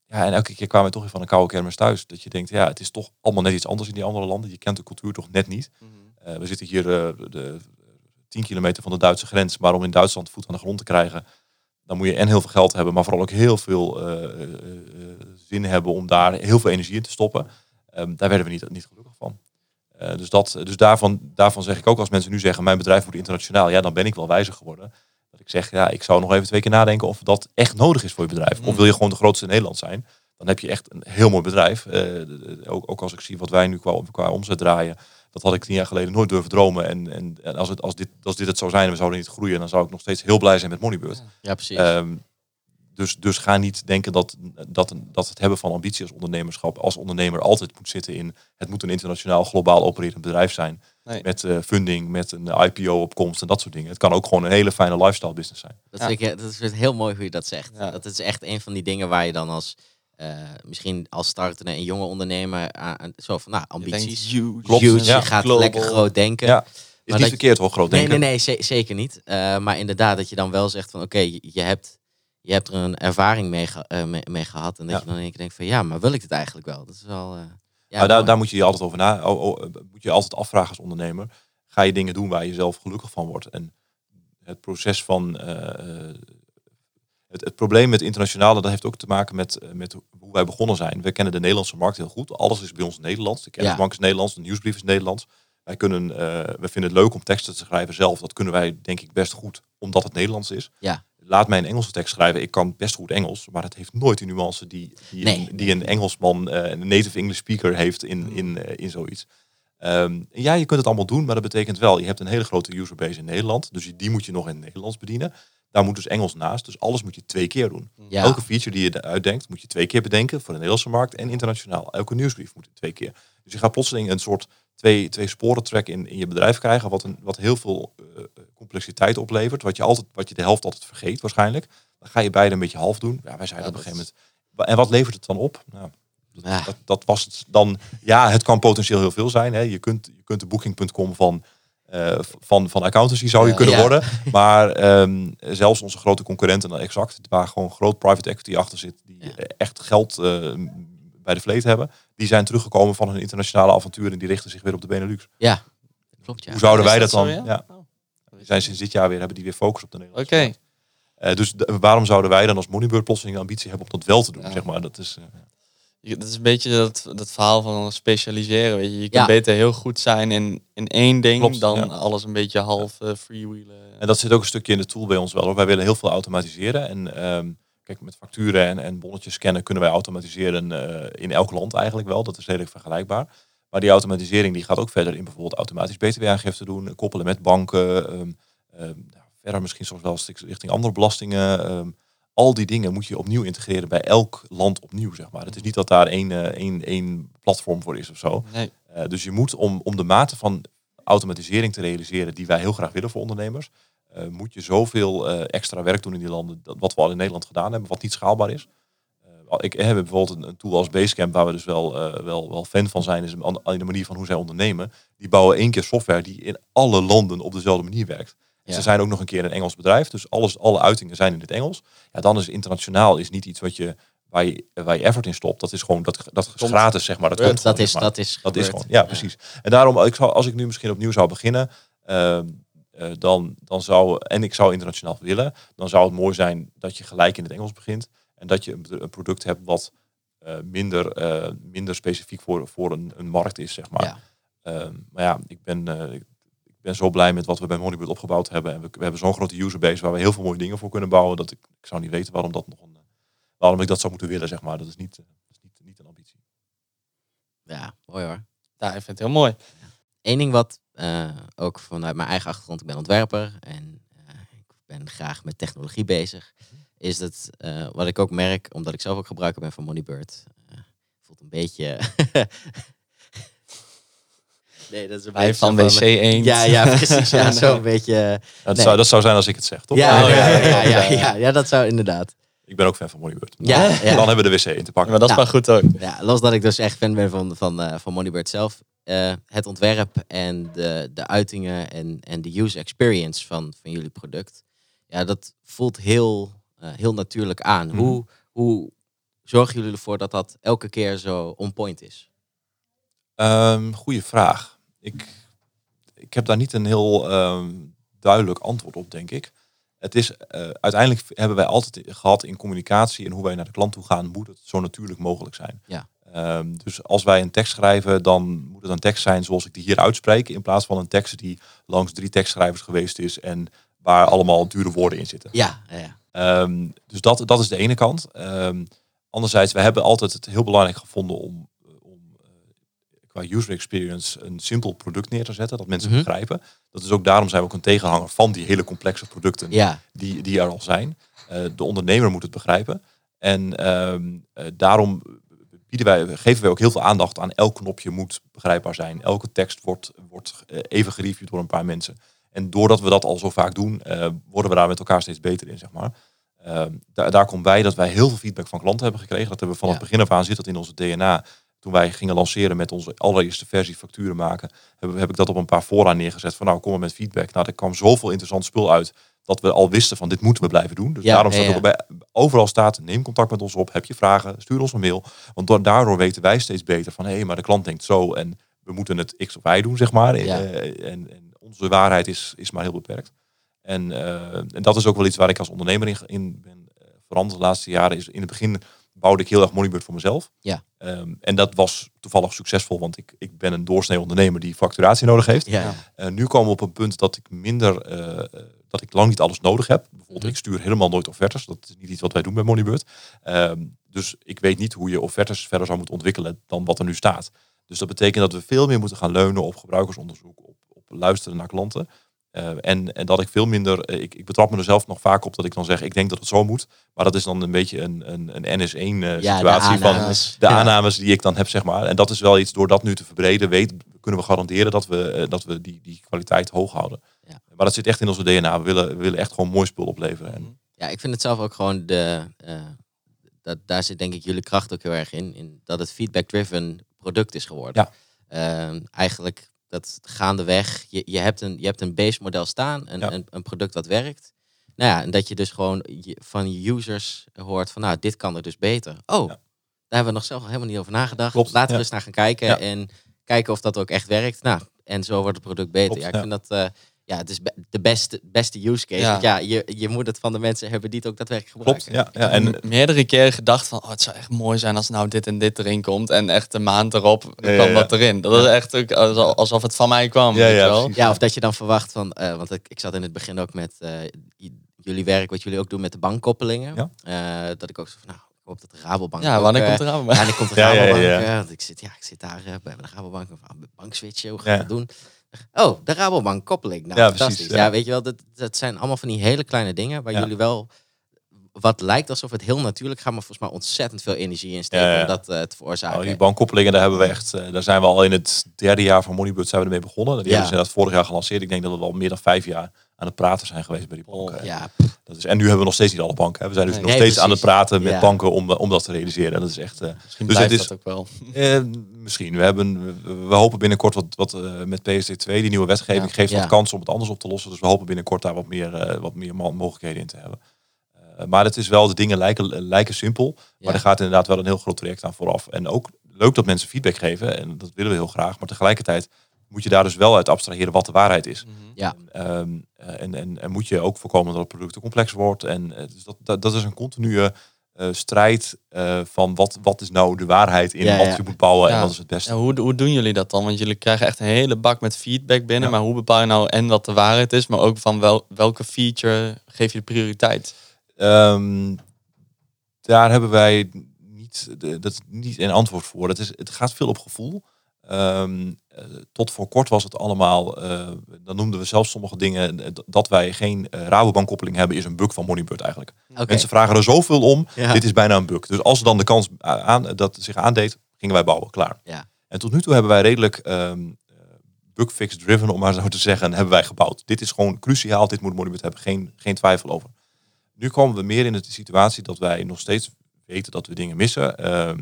Speaker 4: ja, en elke keer kwamen we toch weer van een koude kermis thuis. Dat je denkt, ja, het is toch allemaal net iets anders in die andere landen. Je kent de cultuur toch net niet.
Speaker 1: Mhm.
Speaker 4: Eh, we zitten hier eh, de 10 kilometer van de Duitse grens. Maar om in Duitsland voet aan de grond te krijgen, dan moet je en heel veel geld hebben, maar vooral ook heel veel eh, eh, eh, zin hebben om daar heel veel energie in te stoppen. Ehm, daar werden we niet, niet gelukkig van. Dus dat, dus daarvan, daarvan zeg ik ook als mensen nu zeggen, mijn bedrijf moet internationaal, ja, dan ben ik wel wijzer geworden. Dat ik zeg, ja, ik zou nog even twee keer nadenken of dat echt nodig is voor je bedrijf. Of
Speaker 1: Mm.
Speaker 4: wil je gewoon de grootste in Nederland zijn? Dan heb je echt een heel mooi bedrijf. Ook, ook als ik zie wat wij nu qua, qua omzet draaien, dat had ik tien jaar geleden nooit durven dromen. En, en, en als, het, als, dit, als dit het zou zijn en we zouden niet groeien, dan zou ik nog steeds heel blij zijn met Moneybird.
Speaker 3: Ja, precies.
Speaker 4: Ehm, dus, dus ga niet denken dat, dat, dat het hebben van ambitie als ondernemerschap, als ondernemer altijd moet zitten in het moet een internationaal globaal opererend bedrijf zijn.
Speaker 1: Nee.
Speaker 4: Met eh, funding, met een IPO op komst en dat soort dingen. Het kan ook gewoon een hele fijne lifestyle business zijn.
Speaker 3: Dat,
Speaker 1: Ja.
Speaker 3: vind ik, dat is weer heel mooi hoe je dat zegt.
Speaker 1: Ja.
Speaker 3: Dat is echt een van die dingen waar je dan als, eh, misschien als startende en jonge ondernemer, aan, aan- zo van, nou,
Speaker 1: Je
Speaker 3: ambities.
Speaker 1: huge.
Speaker 4: Klopt,
Speaker 3: Huge,
Speaker 4: ja.
Speaker 3: je gaat
Speaker 1: Global.
Speaker 3: lekker groot denken.
Speaker 4: Ja. Is
Speaker 3: Maar
Speaker 4: niet verkeerd hoor, groot
Speaker 3: Nee,
Speaker 4: denken.
Speaker 3: nee, nee, ze- zeker niet. Eh, maar inderdaad, dat je dan wel zegt van oké, je- je, hebt, je hebt er een ervaring mee, ge- eh, mee, mee gehad. En dat
Speaker 4: Ja.
Speaker 3: je dan in één keer denkt van ja, maar wil ik het eigenlijk wel? Dat is wel. eh, ja,
Speaker 4: maar daar, daar moet je je altijd over na. Oh, oh, moet je altijd afvragen als ondernemer. Ga je dingen doen waar je zelf gelukkig van wordt? En het proces van. Het, het probleem met internationale, dat heeft ook te maken met, eh, met hoe wij begonnen zijn. We kennen de Nederlandse markt heel goed. Alles is bij ons Nederlands. De kennisbank is Nederlands, de nieuwsbrief is Nederlands. Wij kunnen, eh, we vinden het leuk om teksten te schrijven zelf. Dat kunnen wij denk ik best goed, omdat het Nederlands is.
Speaker 3: Ja.
Speaker 4: Laat mij een Engelse tekst schrijven. Ik kan best goed Engels, maar het heeft nooit die nuance die, die,
Speaker 3: Nee.
Speaker 4: een, die een Engelsman, eh, een native English speaker heeft in, in, in zoiets. Ehm, ja, je kunt het allemaal doen, maar dat betekent wel, je hebt een hele grote userbase in Nederland. Dus die moet je nog in het Nederlands bedienen. Daar moet dus Engels naast. Dus alles moet je twee keer doen.
Speaker 3: ja.
Speaker 4: Elke feature die je uitdenkt, moet je twee keer bedenken voor de Nederlandse markt en internationaal. Elke nieuwsbrief moet je twee keer. Dus je gaat plotseling een soort twee, twee sporen track in, in je bedrijf krijgen, wat, een, wat heel veel eh, complexiteit oplevert. Wat je, altijd, wat je de helft altijd vergeet waarschijnlijk. Dan ga je beide een beetje half doen. Ja, wij zeiden
Speaker 3: Ja,
Speaker 4: op een gegeven moment. "Wa- En wat levert het dan op? Nou, dat, dat was het dan. Ja, het kan potentieel heel veel zijn. Hè. Je, kunt, je kunt de booking.com van, eh, van, van accountancy zou je kunnen
Speaker 3: Ja.
Speaker 4: worden. Maar ehm, zelfs onze grote concurrenten, dan exact, waar gewoon groot private equity achter zit, die
Speaker 3: Ja.
Speaker 4: echt geld eh, bij de Vleet hebben, die zijn teruggekomen van hun internationale avontuur en die richten zich weer op de Benelux.
Speaker 3: Ja, klopt ja.
Speaker 4: Hoe zouden wij
Speaker 1: dat
Speaker 4: dat dan?
Speaker 1: zo, ja?
Speaker 4: Die zijn sinds dit jaar weer, hebben die weer focus op de
Speaker 1: Oké.
Speaker 4: Nederlandse markt. Eh, dus de- waarom zouden wij dan als Moneybird plotseling de ambitie hebben om dat wel te doen? Zeg maar. dat is,
Speaker 1: Dat is een beetje dat, dat verhaal van specialiseren. Weet je, je
Speaker 3: Ja.
Speaker 1: kan beter heel goed zijn in, in één ding
Speaker 4: Klopt,
Speaker 1: dan
Speaker 4: ja.
Speaker 1: alles een beetje half eh, freewheelen.
Speaker 4: En dat zit ook een stukje in de tool bij ons wel. Hoor. Wij willen heel veel automatiseren. En ehm, kijk, met facturen en, en bonnetjes scannen kunnen wij automatiseren eh, in elk land eigenlijk wel. Dat is redelijk vergelijkbaar. Maar die automatisering die gaat ook verder in bijvoorbeeld automatisch btw-aangifte doen, koppelen met banken. ehm, ehm, verder misschien soms wel richting andere belastingen. Al die dingen moet je opnieuw integreren bij elk land opnieuw, zeg maar. Het is niet dat daar één, eh, één, één platform voor is of zo.
Speaker 1: Nee.
Speaker 4: Eh, dus je moet om, om de mate van automatisering te realiseren die wij heel graag willen voor ondernemers, eh, moet je zoveel extra werk doen in die landen, dat, wat we al in Nederland gedaan hebben, wat niet schaalbaar is. Ik heb bijvoorbeeld een, een tool als Basecamp, waar we dus wel, wel, wel fan van zijn, is in de manier van hoe zij ondernemen. Die bouwen één keer software die in alle landen op dezelfde manier werkt.
Speaker 3: Ja.
Speaker 4: Ze zijn ook nog een keer een Engels bedrijf, dus alles, alle uitingen zijn in het Engels. Ja, dan is internationaal is niet iets wat je, waar, je, waar je effort in stopt. Dat is gewoon dat, dat is
Speaker 1: Komt.
Speaker 4: gratis, zeg maar. Dat, komt
Speaker 3: dat, is,
Speaker 4: maar.
Speaker 3: dat is
Speaker 4: Dat is gewoon, ja, precies. En daarom, ik zou, als ik nu misschien opnieuw zou beginnen, ehm, eh, dan, dan zou, en ik zou internationaal willen, dan zou het mooi zijn dat je gelijk in het Engels begint. En dat je een, een product hebt wat eh, minder, eh, minder specifiek voor, voor een, een markt is, zeg maar.
Speaker 3: Ja.
Speaker 4: Ehm, maar ja, ik ben, ik ik ben zo blij met wat we bij Moneybird opgebouwd hebben. En we, hebben zo'n grote userbase waar we heel veel mooie dingen voor kunnen bouwen. Dat ik, ik zou niet weten waarom dat nog een, waarom ik dat zou moeten willen, zeg maar. Dat is niet, eh, dat is niet, niet een ambitie.
Speaker 3: ja, mooi hoor.
Speaker 1: Ja, ik vind het heel mooi.
Speaker 3: Eén ding wat eh, ook vanuit mijn eigen achtergrond, ik ben ontwerper en eh, ik ben graag met technologie bezig, is dat wat ik ook merk, omdat ik zelf ook gebruiker ben van Moneybird, voelt een beetje. Nee, dat is een Hij
Speaker 1: van wc eens.
Speaker 3: Ja, ja, precies. Ja, zo'n beetje...
Speaker 4: Dat,
Speaker 3: eh,
Speaker 4: zou, dat zou zijn als ik het zeg, toch?
Speaker 1: Oh,
Speaker 3: ja,
Speaker 1: ja,
Speaker 3: ja, ja, dat zou inderdaad.
Speaker 4: Ik ben ook fan van Moneybird.
Speaker 3: Ja,
Speaker 4: Dan hebben we de wc in te pakken.
Speaker 1: Maar dat is
Speaker 3: nou,
Speaker 1: maar goed ook.
Speaker 3: Ja, los dat ik dus echt fan ben van, van, eh, van Moneybird zelf. Eh, het ontwerp en de, de uitingen en, en de user experience van, van jullie product. Ja, dat voelt heel, heel natuurlijk aan.
Speaker 4: Mhm.
Speaker 3: Hoe, hoe zorgen jullie ervoor dat dat elke keer zo on point is?
Speaker 4: Um, goeie vraag. Ik, ik heb daar niet een heel ehm, duidelijk antwoord op, denk ik. Het is, eh, uiteindelijk hebben wij altijd gehad in communicatie en hoe wij naar de klant toe gaan, moet het zo natuurlijk mogelijk zijn.
Speaker 3: Ja.
Speaker 4: Ehm, dus als wij een tekst schrijven, dan moet het een tekst zijn zoals ik die hier uitspreek, in plaats van een tekst die langs drie tekstschrijvers geweest is en waar allemaal dure woorden in zitten.
Speaker 3: Ja, ja.
Speaker 4: Ehm, dus dat, dat is de ene kant. Anderzijds, we hebben altijd het heel belangrijk gevonden om, qua user experience een simpel product neer te zetten, dat mensen
Speaker 3: Mhm.
Speaker 4: begrijpen. Dat is ook daarom zijn we ook een tegenhanger van die hele complexe producten
Speaker 3: ja.
Speaker 4: die, die er al zijn. Eh, de ondernemer moet het begrijpen. En ehm, eh, daarom bieden wij, geven wij ook heel veel aandacht aan elk knopje moet begrijpbaar zijn. Elke tekst wordt, wordt eh, even gereviewd door een paar mensen. En doordat we dat al zo vaak doen, worden we daar met elkaar steeds beter in, zeg maar. Ehm, daar, daar komt bij dat wij heel veel feedback van klanten hebben gekregen. Dat hebben we vanaf
Speaker 3: Ja.
Speaker 4: het begin af aan zit dat in onze DNA. Toen wij gingen lanceren met onze allereerste versie facturen maken, heb, heb ik dat op een paar fora neergezet. Van nou, kom maar met feedback. Nou, er kwam zoveel interessant spul uit dat we al wisten van dit moeten we blijven doen. Dus
Speaker 3: Ja,
Speaker 4: daarom staat
Speaker 3: ja.
Speaker 4: bij, overal staat, neem contact met ons op. Heb je vragen, stuur ons een mail. Want door- daardoor weten wij steeds beter van hé, hey, maar de klant denkt zo en we moeten het X of Y doen, zeg maar.
Speaker 3: Ja.
Speaker 4: Eh, en, en onze waarheid is, is maar heel beperkt. En, eh, en dat is ook wel iets waar ik als ondernemer in, in ben eh, veranderd de laatste jaren. Is in het begin bouwde ik heel erg Moneybird voor mezelf.
Speaker 3: Ja.
Speaker 4: Ehm, en dat was toevallig succesvol, want ik, ik ben een doorsnee ondernemer die facturatie nodig heeft.
Speaker 3: ja.
Speaker 4: Eh, nu komen we op een punt dat ik minder, eh, dat ik lang niet alles nodig heb. Bijvoorbeeld,
Speaker 3: Mhm.
Speaker 4: ik stuur helemaal nooit offertes. Dat is niet iets wat wij doen bij Moneybird. Ehm, dus ik weet niet hoe je offertes verder zou moeten ontwikkelen dan wat er nu staat. Dus dat betekent dat we veel meer moeten gaan leunen op gebruikersonderzoek, op, op luisteren naar klanten. Eh, en, en dat ik veel minder, eh, ik, ik betrap me er zelf nog vaak op dat ik dan zeg, ik denk dat het zo moet. Maar dat is dan een beetje een, een, een NS1 eh,
Speaker 3: Ja, de
Speaker 4: situatie van de
Speaker 3: Ja.
Speaker 4: aannames die ik dan heb, zeg maar. En dat is wel iets, door dat nu te verbreden, weet, kunnen we garanderen dat we, dat we die, die kwaliteit hoog houden.
Speaker 3: Ja.
Speaker 4: Maar dat zit echt in onze DNA. We willen, we willen echt gewoon mooi spul opleveren. En,
Speaker 3: Ja, ik vind het zelf ook gewoon de. dat, daar zit denk ik jullie kracht ook heel erg in. in dat het feedback-driven product is geworden.
Speaker 4: Ja.
Speaker 3: Ehm, eigenlijk dat gaandeweg. Je, je, hebt een, je hebt een base model staan, een,
Speaker 4: Ja.
Speaker 3: een, een product dat werkt. Nou ja, en dat je dus gewoon van je users hoort van nou, dit kan er dus beter. Oh,
Speaker 4: Ja.
Speaker 3: hebben we nog zelf helemaal niet over nagedacht.
Speaker 4: Klopt,
Speaker 3: Laten we
Speaker 4: ja.
Speaker 3: eens naar gaan kijken en kijken of dat ook echt werkt. Nou, en zo wordt het product beter.
Speaker 4: Klopt,
Speaker 3: ja, ik vind dat eh, ja, het is be- de beste, beste use case.
Speaker 1: Ja.
Speaker 3: Want ja, je, je moet het van de mensen hebben die het ook daadwerkelijk
Speaker 4: Klopt,
Speaker 3: gebruiken.
Speaker 4: ja. ja. En
Speaker 1: meerdere keren gedacht van, oh, het zou echt mooi zijn als nou dit en dit erin komt. En echt een maand erop
Speaker 4: Ja,
Speaker 1: kwam dat erin. Dat is echt ook alsof het van mij kwam.
Speaker 4: Ja,
Speaker 1: weet
Speaker 4: ja,
Speaker 1: wel?
Speaker 3: Ja, of dat je dan verwacht van, eh, want ik, ik zat in het begin ook met eh, jullie werk, wat jullie ook doen met de bankkoppelingen.
Speaker 4: Ja.
Speaker 3: Eh, dat ik ook zo van, nou, ik hoop dat de Rabobank
Speaker 1: Ja, wanneer komt er aan?
Speaker 3: Ja, en ik kom de
Speaker 4: Ja, ja,
Speaker 3: Rabobank.
Speaker 4: ja.
Speaker 3: ik zit, ja, ik zit daar bij de Rabobank. Van, bankswitchen, hoe ga
Speaker 4: Ja.
Speaker 3: ik dat doen? Oh, de Rabobank koppeling. Nou,
Speaker 4: Ja,
Speaker 3: fantastisch.
Speaker 4: precies,
Speaker 3: Ja.
Speaker 4: ja.
Speaker 3: weet je wel, dat, dat zijn allemaal van die hele kleine dingen waar
Speaker 4: Ja.
Speaker 3: jullie wel wat lijkt alsof het heel natuurlijk gaat, maar volgens mij ontzettend veel energie in steken
Speaker 4: Ja,
Speaker 3: om dat eh, te veroorzaken.
Speaker 4: Nou, die bankkoppelingen, daar hebben we echt, eh, daar zijn we al in het derde jaar van Moneybird zijn we ermee begonnen. Die hebben ze inderdaad vorig jaar gelanceerd. Ik denk dat we al meer dan vijf jaar aan het praten zijn geweest bij die banken.
Speaker 1: Oh,
Speaker 3: ja,
Speaker 4: Dat is, en nu hebben we nog steeds niet alle banken. Hè. We zijn dus
Speaker 1: Nee.
Speaker 4: nog
Speaker 3: Nee,
Speaker 4: steeds aan het praten met
Speaker 3: Ja.
Speaker 4: banken om, om dat te realiseren. En dat is echt, eh,
Speaker 1: Misschien
Speaker 4: Dus
Speaker 1: blijft
Speaker 4: het is-
Speaker 1: dat ook wel.
Speaker 4: eh, misschien. We, hebben, we, we hopen binnenkort wat, wat eh, met PSD2, die nieuwe wetgeving,
Speaker 1: Ja.
Speaker 4: geeft wat kansen om het anders op te lossen. Dus we hopen binnenkort daar wat meer, eh, wat meer mo- mogelijkheden in te hebben. Eh, maar het is wel, de dingen lijken, lijken simpel. Maar er gaat inderdaad wel een heel groot traject aan vooraf. En ook leuk dat mensen feedback geven. En dat willen we heel graag. Maar tegelijkertijd moet je daar dus wel uit abstraheren wat de waarheid is.
Speaker 3: Ja.
Speaker 4: Ehm, eh, en, en, en moet je ook voorkomen dat het product te complex wordt. En eh, dus dat, dat, dat is een continue eh, strijd eh, van wat, wat is nou de waarheid in
Speaker 3: Ja,
Speaker 4: wat
Speaker 3: ja.
Speaker 4: je moet bouwen en wat is het beste.
Speaker 1: Ja, hoe, hoe doen jullie dat dan? Want jullie krijgen echt een hele bak met feedback binnen.
Speaker 4: Ja.
Speaker 1: Maar hoe bepaal je nou en wat de waarheid is, maar ook van wel, welke feature geef je de prioriteit?
Speaker 4: Ehm, daar hebben wij niet, de- dat niet een antwoord voor. Het, is, het gaat veel op gevoel. Ehm, eh, tot voor kort was het allemaal, eh, dan noemden we zelfs sommige dingen, eh, dat wij geen uh, Rabobank-koppeling hebben, is een bug van Moneybird eigenlijk. Mensen vragen er zoveel om,
Speaker 3: Ja.
Speaker 4: dit is bijna een bug. Dus als er dan de kans aan, dat zich aandeed, gingen wij bouwen, klaar.
Speaker 3: Ja.
Speaker 4: En tot nu toe hebben wij redelijk ehm eh, bugfix driven, om maar zo te zeggen, hebben wij gebouwd. Dit is gewoon cruciaal, dit moet Moneybird hebben, geen, geen twijfel over. Nu komen we meer in de situatie dat wij nog steeds weten dat we dingen missen. Ehm, eh,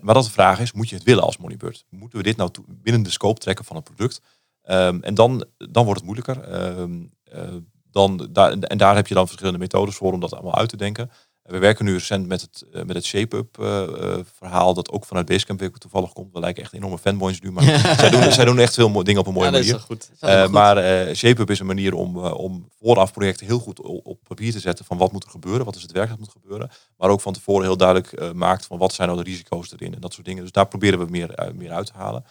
Speaker 4: maar dat de vraag is, moet je het willen als Moneybird? Moeten we dit nou binnen de scope trekken van het product? Ehm, en dan, dan wordt het moeilijker. Ehm, eh, dan, daar, en daar heb je dan verschillende methodes voor om dat allemaal uit te denken. We werken nu recent met het, eh, met het shape-up eh, eh, verhaal dat ook vanuit Basecamp weer toevallig komt. We lijken echt enorme fanboys nu, maar zij, doen, zij doen echt veel dingen op een mooie
Speaker 1: ja, dat is
Speaker 4: manier.
Speaker 1: goed.
Speaker 3: Dat is goed.
Speaker 4: maar ShapeUp is een manier om, om vooraf projecten heel goed op papier te zetten van wat moet er gebeuren, wat is het werk dat moet gebeuren. Maar ook van tevoren heel duidelijk maakt van wat zijn nou de risico's erin en dat soort dingen. Dus daar proberen we meer, meer uit te halen.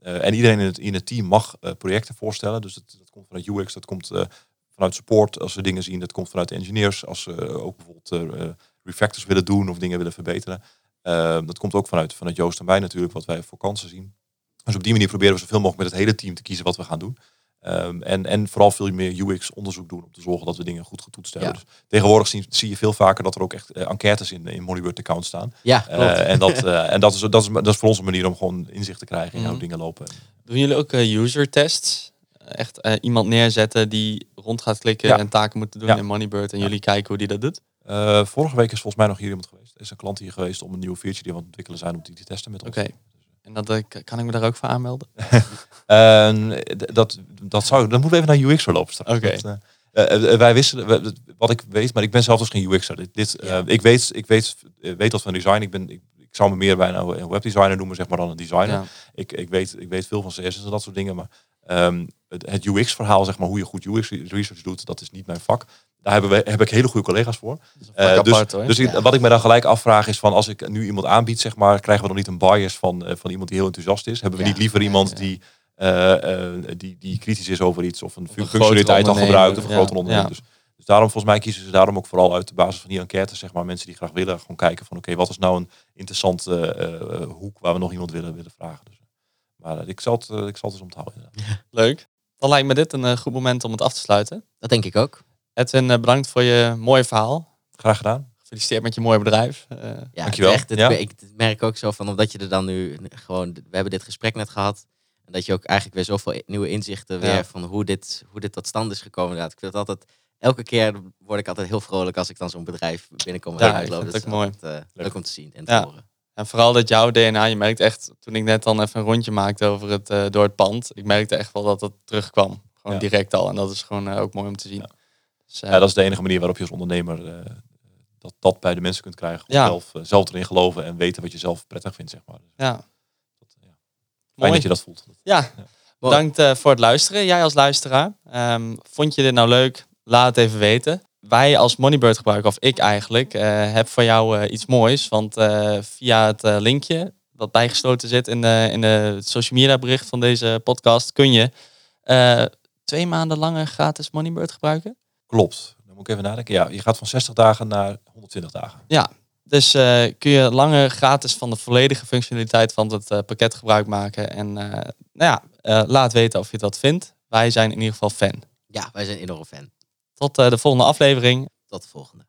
Speaker 4: En iedereen in het, in het team mag projecten voorstellen. Dus dat, dat komt vanuit UX, dat komt vanuit support als we dingen zien. Dat komt vanuit de engineers als ze eh, ook bijvoorbeeld eh, refactors willen doen of dingen willen verbeteren. Eh, dat komt ook vanuit, vanuit Joost en wij natuurlijk, wat wij voor kansen zien. Dus op die manier proberen we zoveel mogelijk met het hele team te kiezen wat we gaan doen. Ehm, en, en vooral veel meer UX-onderzoek doen om te zorgen dat we dingen goed getoetst hebben.
Speaker 3: Ja.
Speaker 4: Dus tegenwoordig zie, zie je veel vaker dat er ook echt eh, enquêtes in, in Moneybird account staan.
Speaker 3: Ja.
Speaker 4: Eh, en dat, eh, en dat, is, dat, is, dat is voor ons een manier om gewoon inzicht te krijgen in hoe
Speaker 1: Mhm.
Speaker 4: dingen lopen.
Speaker 1: Doen jullie ook eh, user tests? Echt eh, iemand neerzetten die rond gaat klikken
Speaker 4: Ja.
Speaker 1: en taken moeten doen
Speaker 4: Ja.
Speaker 1: in Moneybird en jullie kijken hoe die dat doet?
Speaker 4: Eh, vorige week is volgens mij nog hier iemand geweest. Er is een klant hier geweest om een nieuwe feature die we aan het ontwikkelen zijn, om die te testen met ons.
Speaker 1: Oké. En dat, eh, kan ik me daar ook voor aanmelden?
Speaker 4: Dat, dat zou, dan moeten we even naar UX verlopen straks.
Speaker 1: Oké.
Speaker 4: Wij wisten, wat ik weet, maar ik ben zelf dus geen UX'er. Dit, dit, ik weet, ik weet, weet dat van design. Ik, ben, ik, ik zou me meer bijna een webdesigner noemen, zeg maar, dan een designer.
Speaker 1: Ja.
Speaker 4: Ik, ik, weet, ik weet veel van CSS en dat soort dingen, maar ehm, het, het UX-verhaal, zeg maar, hoe je goed UX-research doet, dat is niet mijn vak. Daar hebben we, heb ik hele goede collega's voor. Eh, dus
Speaker 1: apart,
Speaker 4: dus
Speaker 3: Ja.
Speaker 4: wat ik me dan gelijk afvraag is van als ik nu iemand aanbied, zeg maar, krijgen we dan niet een bias van, eh, van iemand die heel enthousiast is? Hebben we
Speaker 3: Ja.
Speaker 4: niet liever iemand die, eh, die, die kritisch is over iets of een, functionaliteit al gebruikt of een
Speaker 1: ja.
Speaker 4: groter ondernemer? Dus, dus daarom volgens mij kiezen ze daarom ook vooral uit de basis van die enquêtes, zeg maar, mensen die graag willen, gewoon kijken van oké, wat is nou een interessante hoek waar we nog iemand willen, willen vragen. Dus, maar eh, ik, zal het, eh, ik zal het eens onthouden.
Speaker 1: Leuk. Dan lijkt me dit een eh, goed moment om het af te sluiten.
Speaker 3: Dat denk ik ook.
Speaker 1: Edwin, eh, bedankt voor je mooie verhaal.
Speaker 4: Graag gedaan.
Speaker 1: Gefeliciteerd met je mooie bedrijf. Eh,
Speaker 3: Ja,
Speaker 4: Dankjewel.
Speaker 3: Echt, het,
Speaker 4: Ja.
Speaker 3: Ik merk ook zo van, omdat je er dan nu gewoon, we hebben dit gesprek net gehad. En dat je ook eigenlijk weer zoveel nieuwe inzichten weer
Speaker 1: Ja.
Speaker 3: van hoe dit, hoe dit tot stand is gekomen. Inderdaad. Ik vind het altijd, elke keer word ik altijd heel vrolijk als ik dan zo'n bedrijf binnenkom. en
Speaker 1: Ja, ik vind
Speaker 3: Dat
Speaker 1: ook
Speaker 3: is
Speaker 1: mooi.
Speaker 3: leuk om te zien en te
Speaker 1: Ja.
Speaker 3: horen.
Speaker 1: En vooral dat jouw DNA, je merkt echt, toen ik net dan even een rondje maakte over het, eh, door het pand, ik merkte echt wel dat het terugkwam. Gewoon
Speaker 4: Ja.
Speaker 1: direct al. En dat is gewoon eh, ook mooi om te zien.
Speaker 4: Ja.
Speaker 1: Dus, eh,
Speaker 4: Ja, dat is de enige manier waarop je als ondernemer dat dat bij de mensen kunt krijgen.
Speaker 1: Ja.
Speaker 4: zelf, zelf erin geloven en weten wat je zelf prettig vindt, zeg maar. Dus
Speaker 1: Ja,
Speaker 4: dat, ja. Fijn
Speaker 1: mooi.
Speaker 4: dat je dat voelt.
Speaker 1: Ja, bedankt voor het luisteren. Jij als luisteraar. Ehm, vond je dit nou leuk? Laat het even weten. Wij als Moneybird gebruiker, of ik eigenlijk, eh, heb voor jou eh, iets moois. Want eh, via het linkje dat bijgesloten zit in de, in de social media bericht van deze podcast, kun je eh, twee maanden langer gratis Moneybird gebruiken.
Speaker 4: Klopt. Dan moet ik even nadenken. Ja, je gaat van 60 dagen naar 120 dagen.
Speaker 1: Dus eh, kun je langer gratis van de volledige functionaliteit van het eh, pakket gebruik maken. En eh, nou ja, eh, laat weten of je dat vindt. Wij zijn in ieder geval fan.
Speaker 3: Ja, wij zijn enorm fan.
Speaker 1: Tot eh, de volgende aflevering.
Speaker 3: Tot de volgende.